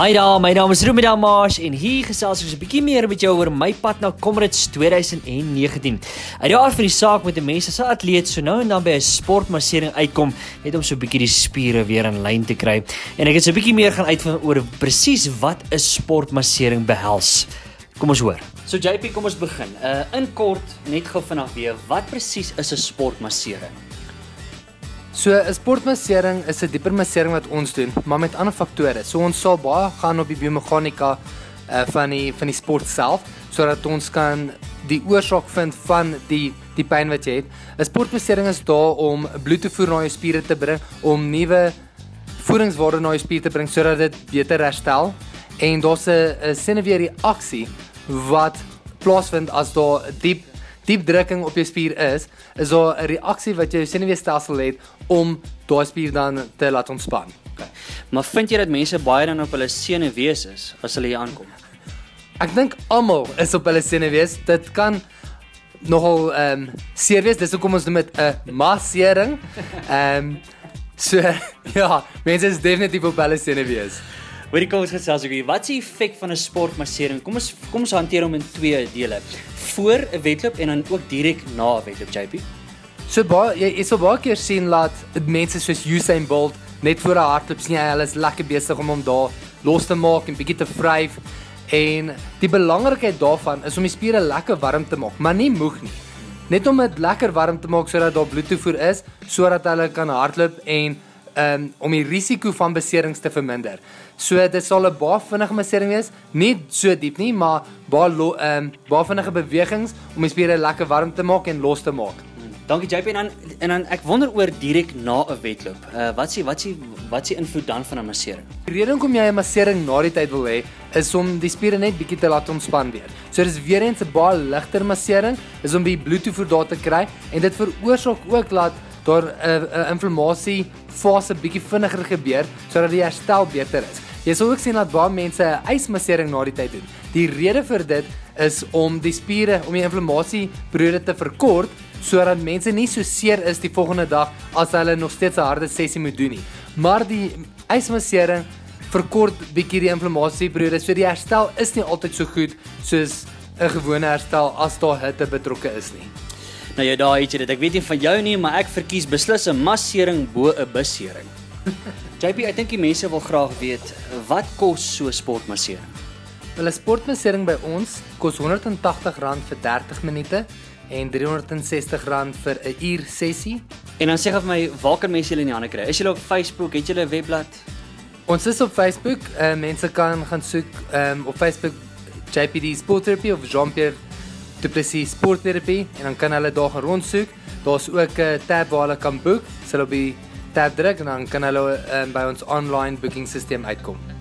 Hi daar, my naam is Ruben Damash en hier gesels ek 'n bietjie meer met jou oor my pad na Comrades 2019. Uit die aard van die saak met 'n mens as 'n atleet so nou en dan by 'n sportmassering uitkom net om so 'n bietjie die spiere weer in lyn te kry. En ek het so 'n bietjie meer gaan uitvind oor presies wat 'n sportmassering behels. Kom ons hoor. So JP, kom ons begin. Uh in kort net gou vanaf weer, wat presies is 'n sportmassering? So 'n sportmassering is 'n dieper massering wat ons doen, maar met ander faktore. So ons sal baie gaan op die biomeganika uh, van die van die sport self sodat ons kan die oorsaak vind van die die pyn wat jy het. 'n Sportmassering is daar om bloed te voer na jou spiere te bring, om nuwe voedingswaarde na jou spiere te bring sodat dit beter herstel. En daar's 'n senuwee reaksie wat plaasvind as daar diep diep drukking op jou spier is, is daar 'n reaksie wat jou senuweestelsel het om daai spier dan te laat ontspan. Okay. Maar vind jy dat mense baie dan op hulle senuwees is as hulle hier aankom? Ek dink almal is op hulle senuwees. Dit kan nogal ehm um, seer wees. Dis hoekom ons dit met 'n massering. Ehm um, so ja, mense is definitief op hulle senuwees. Hoorie kom ons gesels oor wat se effek van 'n sportmassering. Kom ons kom ons hanteer hom in twee dele. Voor 'n wedloop en dan ook direk na 'n wedloop, JP. So baie jy is so baie keer sien laat mense soos Usain Bolt net voor 'n hardloop sien hy hulle is lekker besig om hom daar los te maak en bietjie te vryf. En die belangrikheid daarvan is om die spiere lekker warm te maak, maar nie moeg nie. Net om dit lekker warm te maak sodat daar bloedtoevoer is sodat hulle kan hardloop en um, om die risiko van beserings te verminder. So dit sal 'n baie vinnige massering wees, nie so diep nie, maar baie ehm um, baie vinnige bewegings om die spiere lekker warm te maak en los te maak. Dankie JP en dan en dan ek wonder oor direk na 'n wedloop. Uh wat s'ie wat s'ie wat s'ie invloed dan van 'n massering? Die rede hoekom jy 'n massering na die tyd wil hê, is om die spiere net bietjie te laat ontspan weer. So dis weer eens 'n baie ligter massering, is om die bloedtoevoer daar te kry en dit veroorsaak ook dat daar 'n uh, uh, inflammasie fase bietjie vinniger gebeur sodat die herstel beter is. Jy sal ook sien dat baie mense 'n ysmassering na die tyd doen. Die rede vir dit is om die spiere om die inflammasie periode te verkort sodat mense nie so seer is die volgende dag as hulle nog steeds 'n harde sessie moet doen nie. Maar die ysmassering verkort bietjie die inflammasie periode, so die herstel is nie altyd so goed soos 'n gewone herstel as daar hitte betrokke is nie. Nou ja, daai het jy dit. Ek weet nie van jou nie, maar ek verkies beslis 'n massering bo 'n besering. JP, ek dink die mense wil graag weet wat kos so sportmassering? Wel 'n sportmassering by ons kos R180 vir 30 minute en R360 vir 'n uur sessie. En dan sê gou vir my, waar kan mense julle in die hande kry? Is julle op Facebook? Het julle 'n webblad? Ons is op Facebook. Uh, mense kan gaan soek um, op Facebook JPD Sport Therapy of Jean-Pierre Du Plessis Sport Therapy en dan kan hulle daar gaan rondsoek. Daar's ook 'n tab waar hulle kan boek. Hulle op die tab druk en dan kan hulle um, by ons online booking stelsel uitkom.